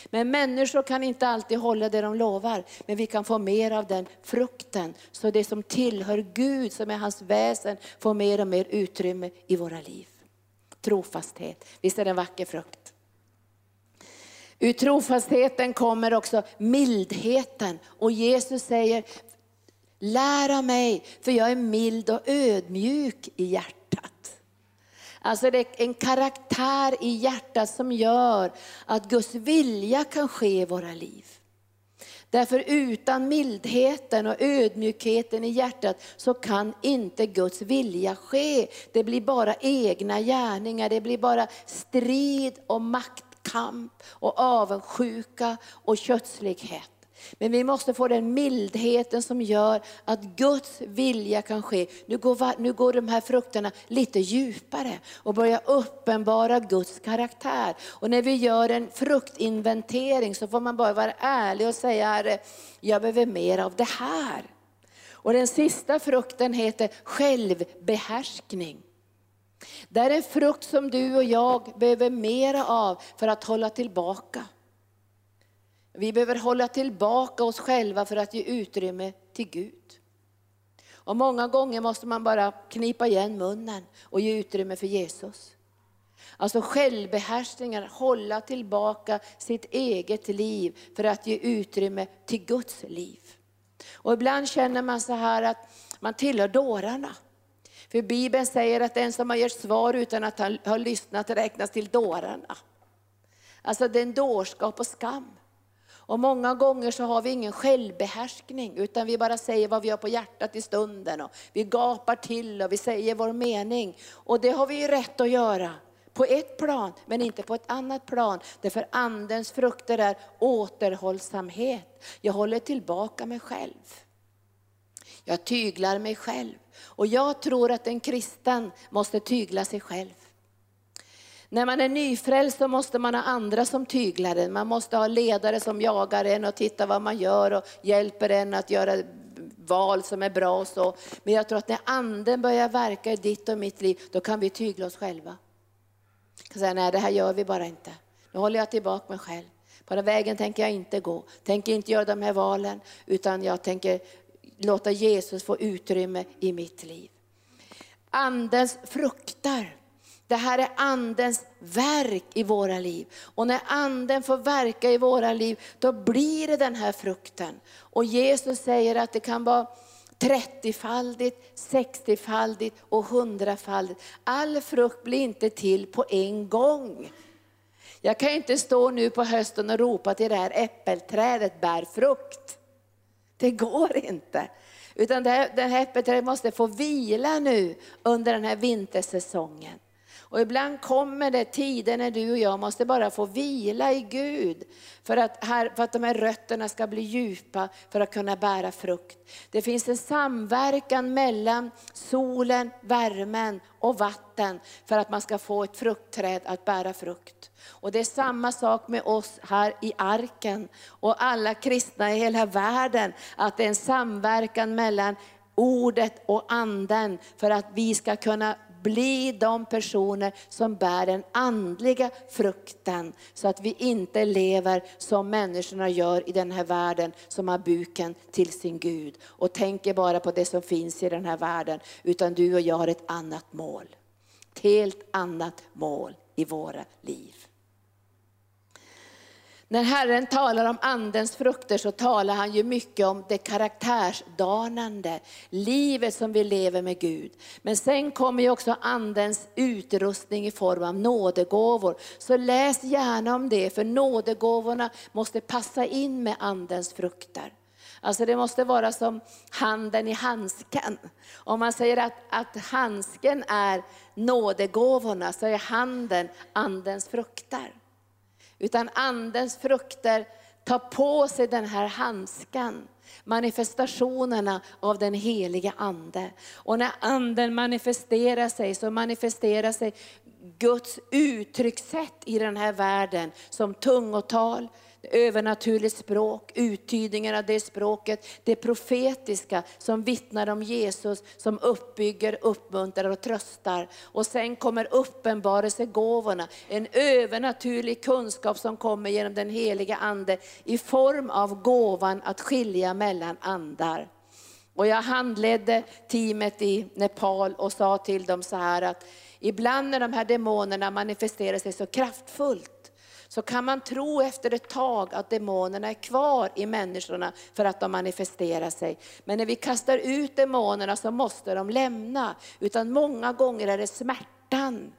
Men människor kan inte alltid hålla det de lovar, men vi kan få mer av den frukten. Så det som tillhör Gud, som är hans väsen, får mer och mer utrymme i våra liv. Trofasthet, visst är det en vacker frukt? Ur trofastheten kommer också mildheten. Och Jesus säger, lär av mig, för jag är mild och ödmjuk i hjärtat. Alltså det är en karaktär i hjärtat som gör att Guds vilja kan ske i våra liv. Därför utan mildheten och ödmjukheten i hjärtat så kan inte Guds vilja ske. Det blir bara egna gärningar, det blir bara strid och makt kamp och avundsjuka och kötslighet. Men vi måste få den mildheten som gör att Guds vilja kan ske. Nu går, nu går de här frukterna lite djupare och börjar uppenbara Guds karaktär. Och när vi gör en fruktinventering så får man bara vara ärlig och säga, Herre, jag behöver mer av det här. Och den sista frukten heter självbehärskning. Det är en frukt som du och jag behöver mera av för att hålla tillbaka. Vi behöver hålla tillbaka oss själva för att ge utrymme till Gud. Och många gånger måste man bara knipa igen munnen och ge utrymme för Jesus. Alltså självbehärskningen, hålla tillbaka sitt eget liv för att ge utrymme till Guds liv. Och ibland känner man så här att man tillhör dårarna. För Bibeln säger att den som har gett svar utan att ha, ha lyssnat räknas till dårarna. Alltså det är en dårskap och skam. Och många gånger så har vi ingen självbehärskning, utan vi bara säger vad vi har på hjärtat i stunden. Och vi gapar till och vi säger vår mening. Och det har vi ju rätt att göra på ett plan, men inte på ett annat plan. Därför andens frukter är återhållsamhet. Jag håller tillbaka mig själv. Jag tyglar mig själv. Och jag tror att en kristen måste tygla sig själv. När man är nyfrälst så måste man ha andra som tyglar en. Man måste ha ledare som jagar en och tittar vad man gör och hjälper en att göra val som är bra och så. Men jag tror att när anden börjar verka i ditt och mitt liv, då kan vi tygla oss själva. Jag kan säga, nej det här gör vi bara inte. Nu håller jag tillbaka mig själv. På den vägen tänker jag inte gå. Tänker inte göra de här valen, utan jag tänker låta Jesus få utrymme i mitt liv. Andens fruktar. Det här är andens verk i våra liv. Och när anden får verka i våra liv, då blir det den här frukten. Och Jesus säger att det kan vara 30-faldigt, 60-faldigt och 100-faldigt. All frukt blir inte till på en gång. Jag kan inte stå nu på hösten och ropa till det här äppelträdet, bär frukt. Det går inte. Utan det här, det här äppelträdet måste få vila nu under den här vintersäsongen. Och ibland kommer det tider när du och jag måste bara få vila i Gud. För att, här, för att de här rötterna ska bli djupa för att kunna bära frukt. Det finns en samverkan mellan solen, värmen och vatten för att man ska få ett fruktträd att bära frukt. Och det är samma sak med oss här i arken och alla kristna i hela världen. Att det är en samverkan mellan ordet och anden för att vi ska kunna bli de personer som bär den andliga frukten. Så att vi inte lever som människorna gör i den här världen, som har buken till sin Gud. Och tänker bara på det som finns i den här världen. Utan du och jag har ett annat mål. Ett helt annat mål i våra liv. När Herren talar om andens frukter så talar han ju mycket om det karaktärsdanande, livet som vi lever med Gud. Men sen kommer ju också andens utrustning i form av nådegåvor. Så läs gärna om det, för nådegåvorna måste passa in med andens frukter. Alltså det måste vara som handen i handsken. Om man säger att, att handsken är nådegåvorna så är handen andens frukter. Utan andens frukter tar på sig den här handskan. Manifestationerna av den heliga ande. Och när anden manifesterar sig så manifesterar sig Guds uttryckssätt i den här världen som tungotal, övernaturligt språk, uttydningen av det språket, det profetiska som vittnar om Jesus, som uppbygger, uppmuntrar och tröstar. Och sen kommer uppenbarelsegåvorna, en övernaturlig kunskap som kommer genom den heliga Ande i form av gåvan att skilja mellan andar. Och jag handledde teamet i Nepal och sa till dem så här att ibland när de här demonerna manifesterar sig så kraftfullt, så kan man tro efter ett tag att demonerna är kvar i människorna för att de manifesterar sig. Men när vi kastar ut demonerna så måste de lämna. Utan många gånger är det smärtan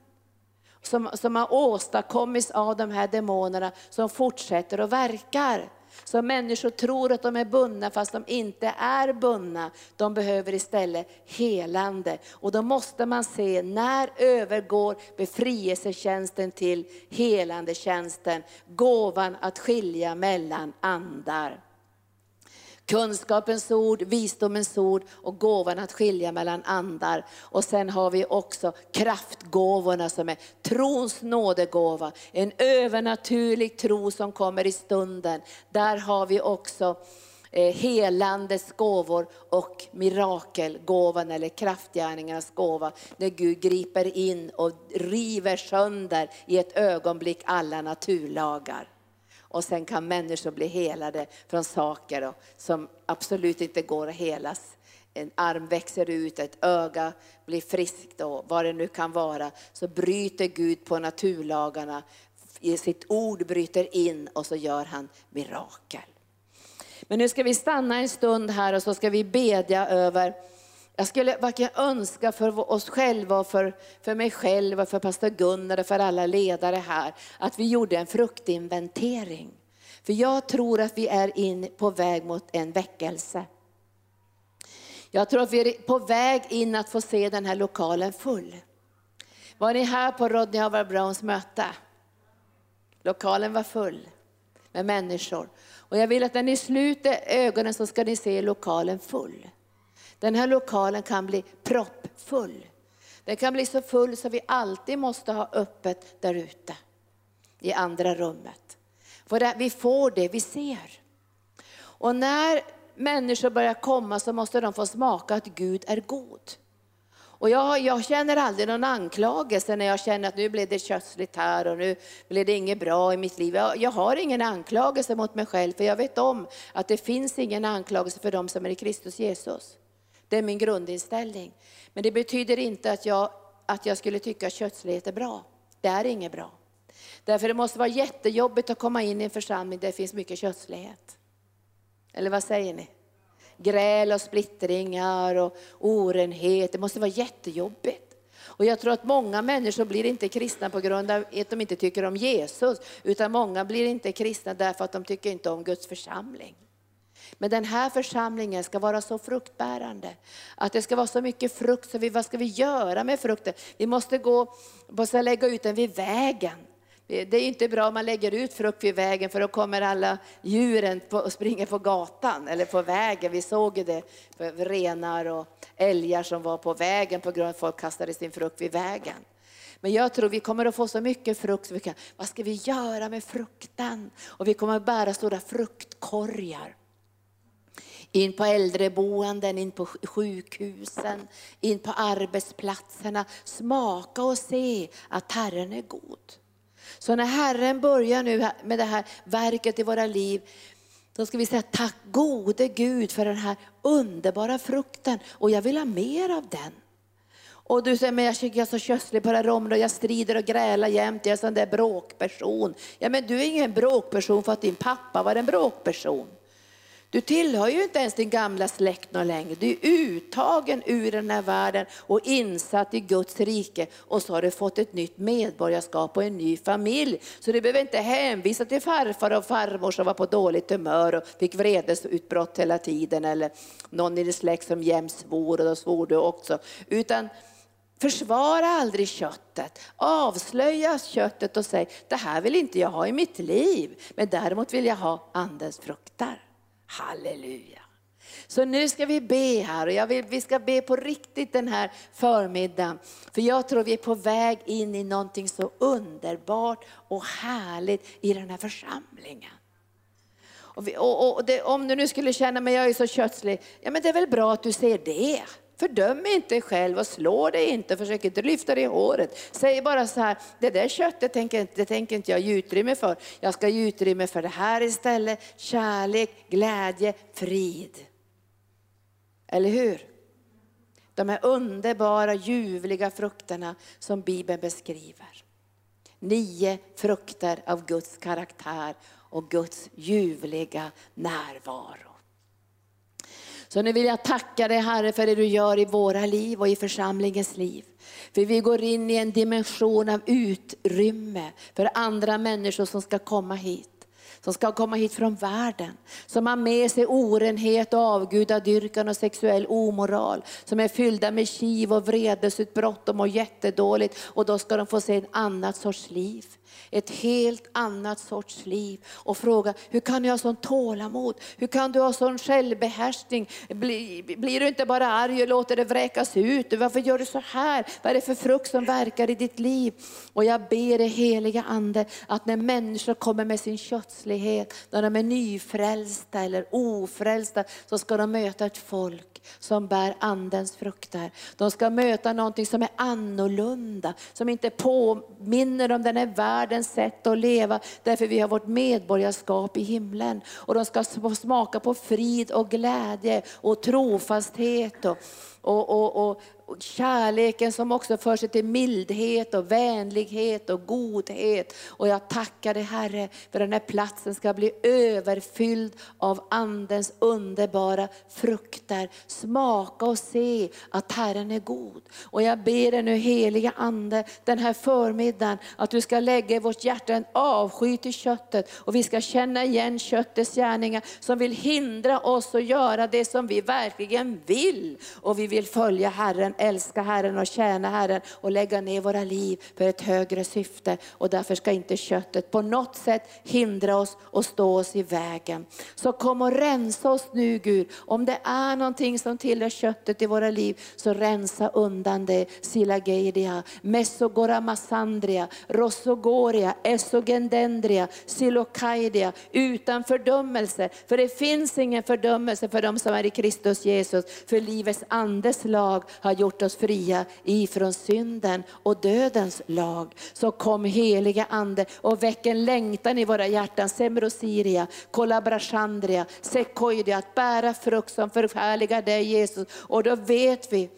som, som har åstadkommits av de här demonerna som fortsätter och verkar. Så människor tror att de är bundna fast de inte är bundna. De behöver istället helande. Och då måste man se när övergår befrielsetjänsten till helandetjänsten. Gåvan att skilja mellan andar. Kunskapens ord, visdomens ord och gåvan att skilja mellan andar. Och sen har vi också kraftgåvorna som är trons nådegåva. En övernaturlig tro som kommer i stunden. Där har vi också eh, helandets gåvor och mirakelgåvan eller kraftgärningarnas gåva. När Gud griper in och river sönder i ett ögonblick alla naturlagar. Och sen kan människor bli helade från saker som absolut inte går att helas. En arm växer ut, ett öga blir friskt och vad det nu kan vara. Så bryter Gud på naturlagarna, i sitt ord bryter in och så gör han mirakel. Men nu ska vi stanna en stund här och så ska vi bedja över jag skulle verkligen önska för oss själva, och för, för mig själv, och för pastor Gunnar och för alla ledare här, att vi gjorde en fruktinventering. För jag tror att vi är in på väg mot en väckelse. Jag tror att vi är på väg in att få se den här lokalen full. Var ni här på Rodney Howard Browns möte? Lokalen var full med människor. Och jag vill att när ni sluter ögonen så ska ni se lokalen full. Den här lokalen kan bli proppfull. Den kan bli så full så vi alltid måste ha öppet där ute i andra rummet. För vi får det vi ser. Och när människor börjar komma så måste de få smaka att Gud är god. Och jag, jag, känner aldrig någon anklagelse när jag känner att nu blev det kötsligt här och nu blev det inget bra i mitt liv. Jag, jag, har ingen anklagelse mot mig själv för jag vet om att det finns ingen anklagelse för dem som är i Kristus Jesus. Det är min grundinställning. Men det betyder inte att jag, att jag skulle tycka att kötslighet är bra. Det är inget bra. Därför det måste vara jättejobbigt att komma in i en församling där det finns mycket kötslighet. Eller vad säger ni? Gräl och splittringar och orenhet. Det måste vara jättejobbigt. Och jag tror att många människor blir inte kristna på grund av att de inte tycker om Jesus, utan många blir inte kristna därför att de tycker inte om Guds församling. Men den här församlingen ska vara så fruktbärande. Att det ska vara så mycket frukt, så vi, vad ska vi göra med frukten? Vi måste gå måste lägga ut den vid vägen. Det är inte bra om man lägger ut frukt vid vägen för då kommer alla djuren och springer på gatan eller på vägen. Vi såg det, renar och älgar som var på vägen på grund av att folk kastade sin frukt vid vägen. Men jag tror vi kommer att få så mycket frukt, så vi kan, vad ska vi göra med frukten? Och vi kommer att bära stora fruktkorgar. In på äldreboenden, in på sjukhusen, in på arbetsplatserna. Smaka och se att Herren är god. Så när Herren börjar nu med det här verket i våra liv, då ska vi säga tack gode Gud för den här underbara frukten och jag vill ha mer av den. Och du säger, men jag tycker jag är så kösslig på det här området, jag strider och grälar jämt, jag är en sån där bråkperson. Ja men du är ingen bråkperson för att din pappa var en bråkperson. Du tillhör ju inte ens din gamla släkt någon längre. Du är uttagen ur den här världen och insatt i Guds rike och så har du fått ett nytt medborgarskap och en ny familj. Så du behöver inte hänvisa till farfar och farmor som var på dåligt humör och fick vredesutbrott hela tiden eller någon i din släkt som jämt svor och då svor du också. Utan Försvara aldrig köttet. Avslöja köttet och säg, det här vill inte jag ha i mitt liv, men däremot vill jag ha andens frukter. Halleluja. Så nu ska vi be här och jag vill, vi ska be på riktigt den här förmiddagen. För jag tror vi är på väg in i någonting så underbart och härligt i den här församlingen. Och, vi, och, och det, om du nu skulle känna mig, jag är så kötslig, ja men det är väl bra att du ser det. Fördöm inte dig själv och slå dig inte, försök inte lyfta dig i håret. Säg bara så här, det där köttet tänker, det tänker inte jag ge utrymme för. Jag ska ge utrymme för det här istället. Kärlek, glädje, frid. Eller hur? De här underbara, ljuvliga frukterna som Bibeln beskriver. Nio frukter av Guds karaktär och Guds ljuvliga närvaro. Så nu vill jag tacka dig Herre för det du gör i våra liv och i församlingens liv. För vi går in i en dimension av utrymme för andra människor som ska komma hit. Som ska komma hit från världen. Som har med sig orenhet och avgudadyrkan och sexuell omoral. Som är fyllda med kiv och vredesutbrott de mår jättedåligt. Och då ska de få se en annat sorts liv ett helt annat sorts liv och fråga, hur kan du ha sån tålamod? Hur kan du ha sån självbehärskning? Blir, blir du inte bara arg och låter det vräkas ut? Varför gör du så här? Vad är det för frukt som verkar i ditt liv? Och jag ber dig heliga Ande att när människor kommer med sin kötslighet, när de är nyfrälsta eller ofrälsta, så ska de möta ett folk som bär andens frukter. De ska möta någonting som är annorlunda, som inte påminner om den här världens sätt att leva, därför vi har vårt medborgarskap i himlen. Och de ska smaka på frid och glädje och trofasthet och, och, och, och och kärleken som också för sig till mildhet och vänlighet och godhet. Och jag tackar dig Herre för den här platsen ska bli överfylld av Andens underbara frukter. Smaka och se att Herren är god. Och jag ber dig nu heliga Ande den här förmiddagen att du ska lägga i vårt hjärta en avsky till köttet och vi ska känna igen köttets gärningar som vill hindra oss att göra det som vi verkligen vill. Och vi vill följa Herren, älska Herren och tjäna Herren och lägga ner våra liv för ett högre syfte. Och därför ska inte köttet på något sätt hindra oss och stå oss i vägen. Så kom och rensa oss nu Gud. Om det är någonting som tillhör köttet i våra liv, så rensa undan det. Silageidia, Messogora Massandria, Rossogoria, Esogendendria, Silokaidia, utan fördömelse. För det finns ingen fördömelse för de som är i Kristus Jesus. För livets andes lag har gjort gjort oss fria ifrån synden och dödens lag. Så kom heliga Ande och väck en längtan i våra hjärtan, Semrosiria, Kolabrashandria, Sekoidia, att bära frukt som förhärligar dig Jesus. Och då vet vi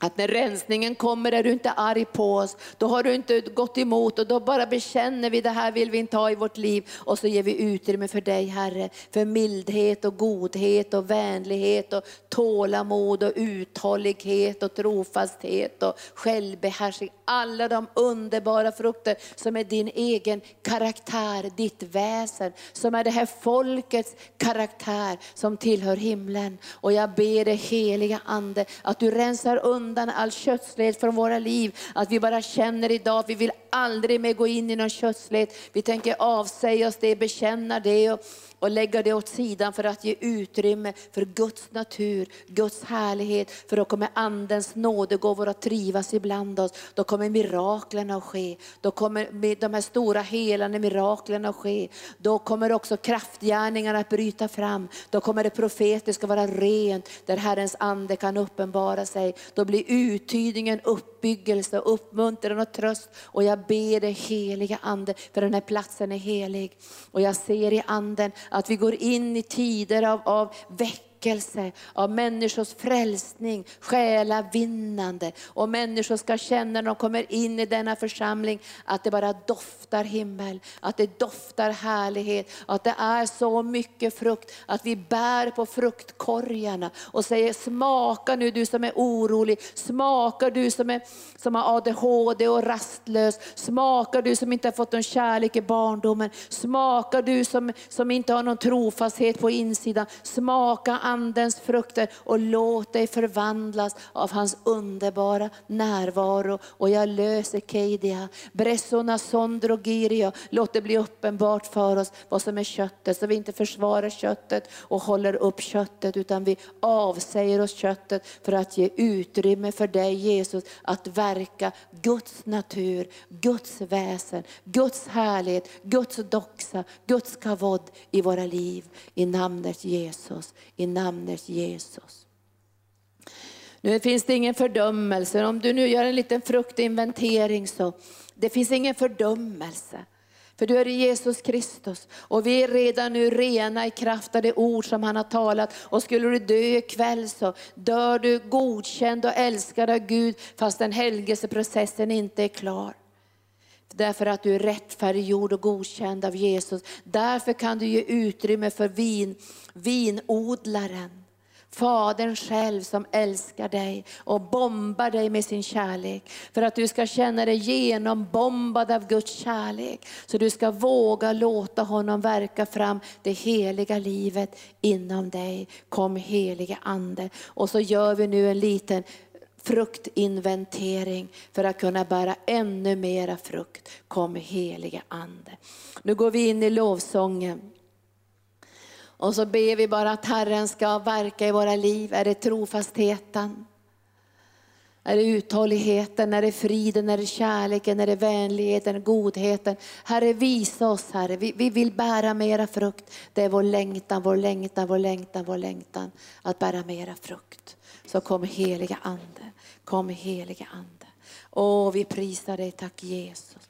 att när rensningen kommer är du inte arg på oss, då har du inte gått emot och då bara bekänner vi det här vill vi inte ha i vårt liv och så ger vi utrymme för dig Herre, för mildhet och godhet och vänlighet och tålamod och uthållighet och trofasthet och självbehärskning. Alla de underbara frukter som är din egen karaktär, ditt väsen, som är det här folkets karaktär som tillhör himlen. Och jag ber dig heliga Ande att du rensar undan undan all kötslighet från våra liv. Att vi bara känner idag vi vill aldrig mer gå in i någon kötslighet. Vi tänker avsäga oss det, bekänna det och, och lägga det åt sidan för att ge utrymme för Guds natur, Guds härlighet. För då kommer Andens nådegåvor att trivas ibland oss. Då kommer miraklen att ske. Då kommer de här stora helande miraklen att ske. Då kommer också kraftgärningarna att bryta fram. Då kommer det profetiska vara rent, där Herrens ande kan uppenbara sig. Då blir uttydningen uppbyggelse, uppmuntran och tröst. Och jag ber dig heliga Ande, för den här platsen är helig. Och jag ser i Anden att vi går in i tider av, av veck väckelse, av människors frälsning, själavinnande. Och människor ska känna när de kommer in i denna församling att det bara doftar himmel, att det doftar härlighet, att det är så mycket frukt att vi bär på fruktkorgarna och säger smaka nu du som är orolig, smaka du som, är, som har ADHD och rastlös, smaka du som inte har fått någon kärlek i barndomen, smaka du som, som inte har någon trofasthet på insidan, smaka andens frukter och låt dig förvandlas av hans underbara närvaro. Och jag löser Keidia, Bressona Sondrogiria, låt det bli uppenbart för oss vad som är köttet, så vi inte försvarar köttet och håller upp köttet, utan vi avsäger oss köttet för att ge utrymme för dig Jesus att verka Guds natur, Guds väsen, Guds härlighet, Guds doxa, Guds kavod i våra liv. I namnet Jesus, i namnet Jesus. Nu finns det ingen fördömelse. Om du nu gör en liten fruktinventering så, det finns ingen fördömelse. För du är i Jesus Kristus och vi är redan nu rena i kraft av det ord som han har talat. Och skulle du dö ikväll så dör du godkänd och älskad av Gud fast den helgelseprocessen inte är klar. Därför att du är rättfärdiggjord och godkänd av Jesus. Därför kan du ge utrymme för vin, vinodlaren. Fadern själv som älskar dig och bombar dig med sin kärlek. För att du ska känna dig genombombad av Guds kärlek. Så du ska våga låta honom verka fram det heliga livet inom dig. Kom helige Ande. Och så gör vi nu en liten fruktinventering för att kunna bära ännu mera frukt. Kom helige Ande. Nu går vi in i lovsången. Och så ber vi bara att Herren ska verka i våra liv. Är det trofastheten? Är det uthålligheten, är det friden, är det kärleken, är det vänligheten, godheten? Herre visa oss Herre, vi, vi vill bära mera frukt. Det är vår längtan, vår längtan, vår längtan, vår längtan att bära mera frukt. Så kom heliga Ande, kom heliga Ande. Åh, vi prisar dig, tack Jesus.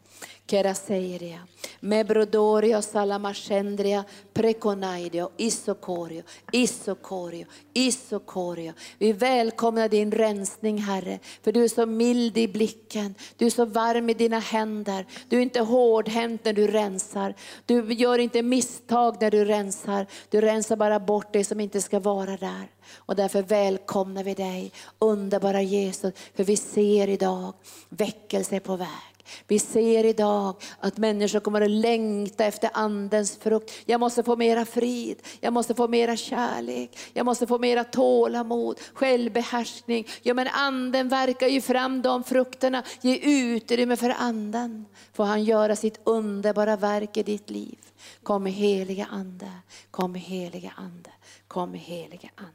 Keraseiria, Mebrodoria, Salamascendria, Preconaidio, Isocorio, Isocorio, Isocorio. Vi välkomnar din rensning Herre, för du är så mild i blicken, du är så varm i dina händer, du är inte hårdhänt när du rensar, du gör inte misstag när du rensar, du rensar bara bort det som inte ska vara där. Och därför välkomnar vi dig, underbara Jesus, för vi ser idag väckelse på väg. Vi ser idag att människor kommer att längta efter andens frukt. Jag måste få mera frid, jag måste få mera kärlek, jag måste få mera tålamod, självbehärskning. Ja men anden verkar ju fram de frukterna, ge utrymme för anden. Får han göra sitt underbara verk i ditt liv. Kom heliga ande, kom heliga ande, kom heliga ande.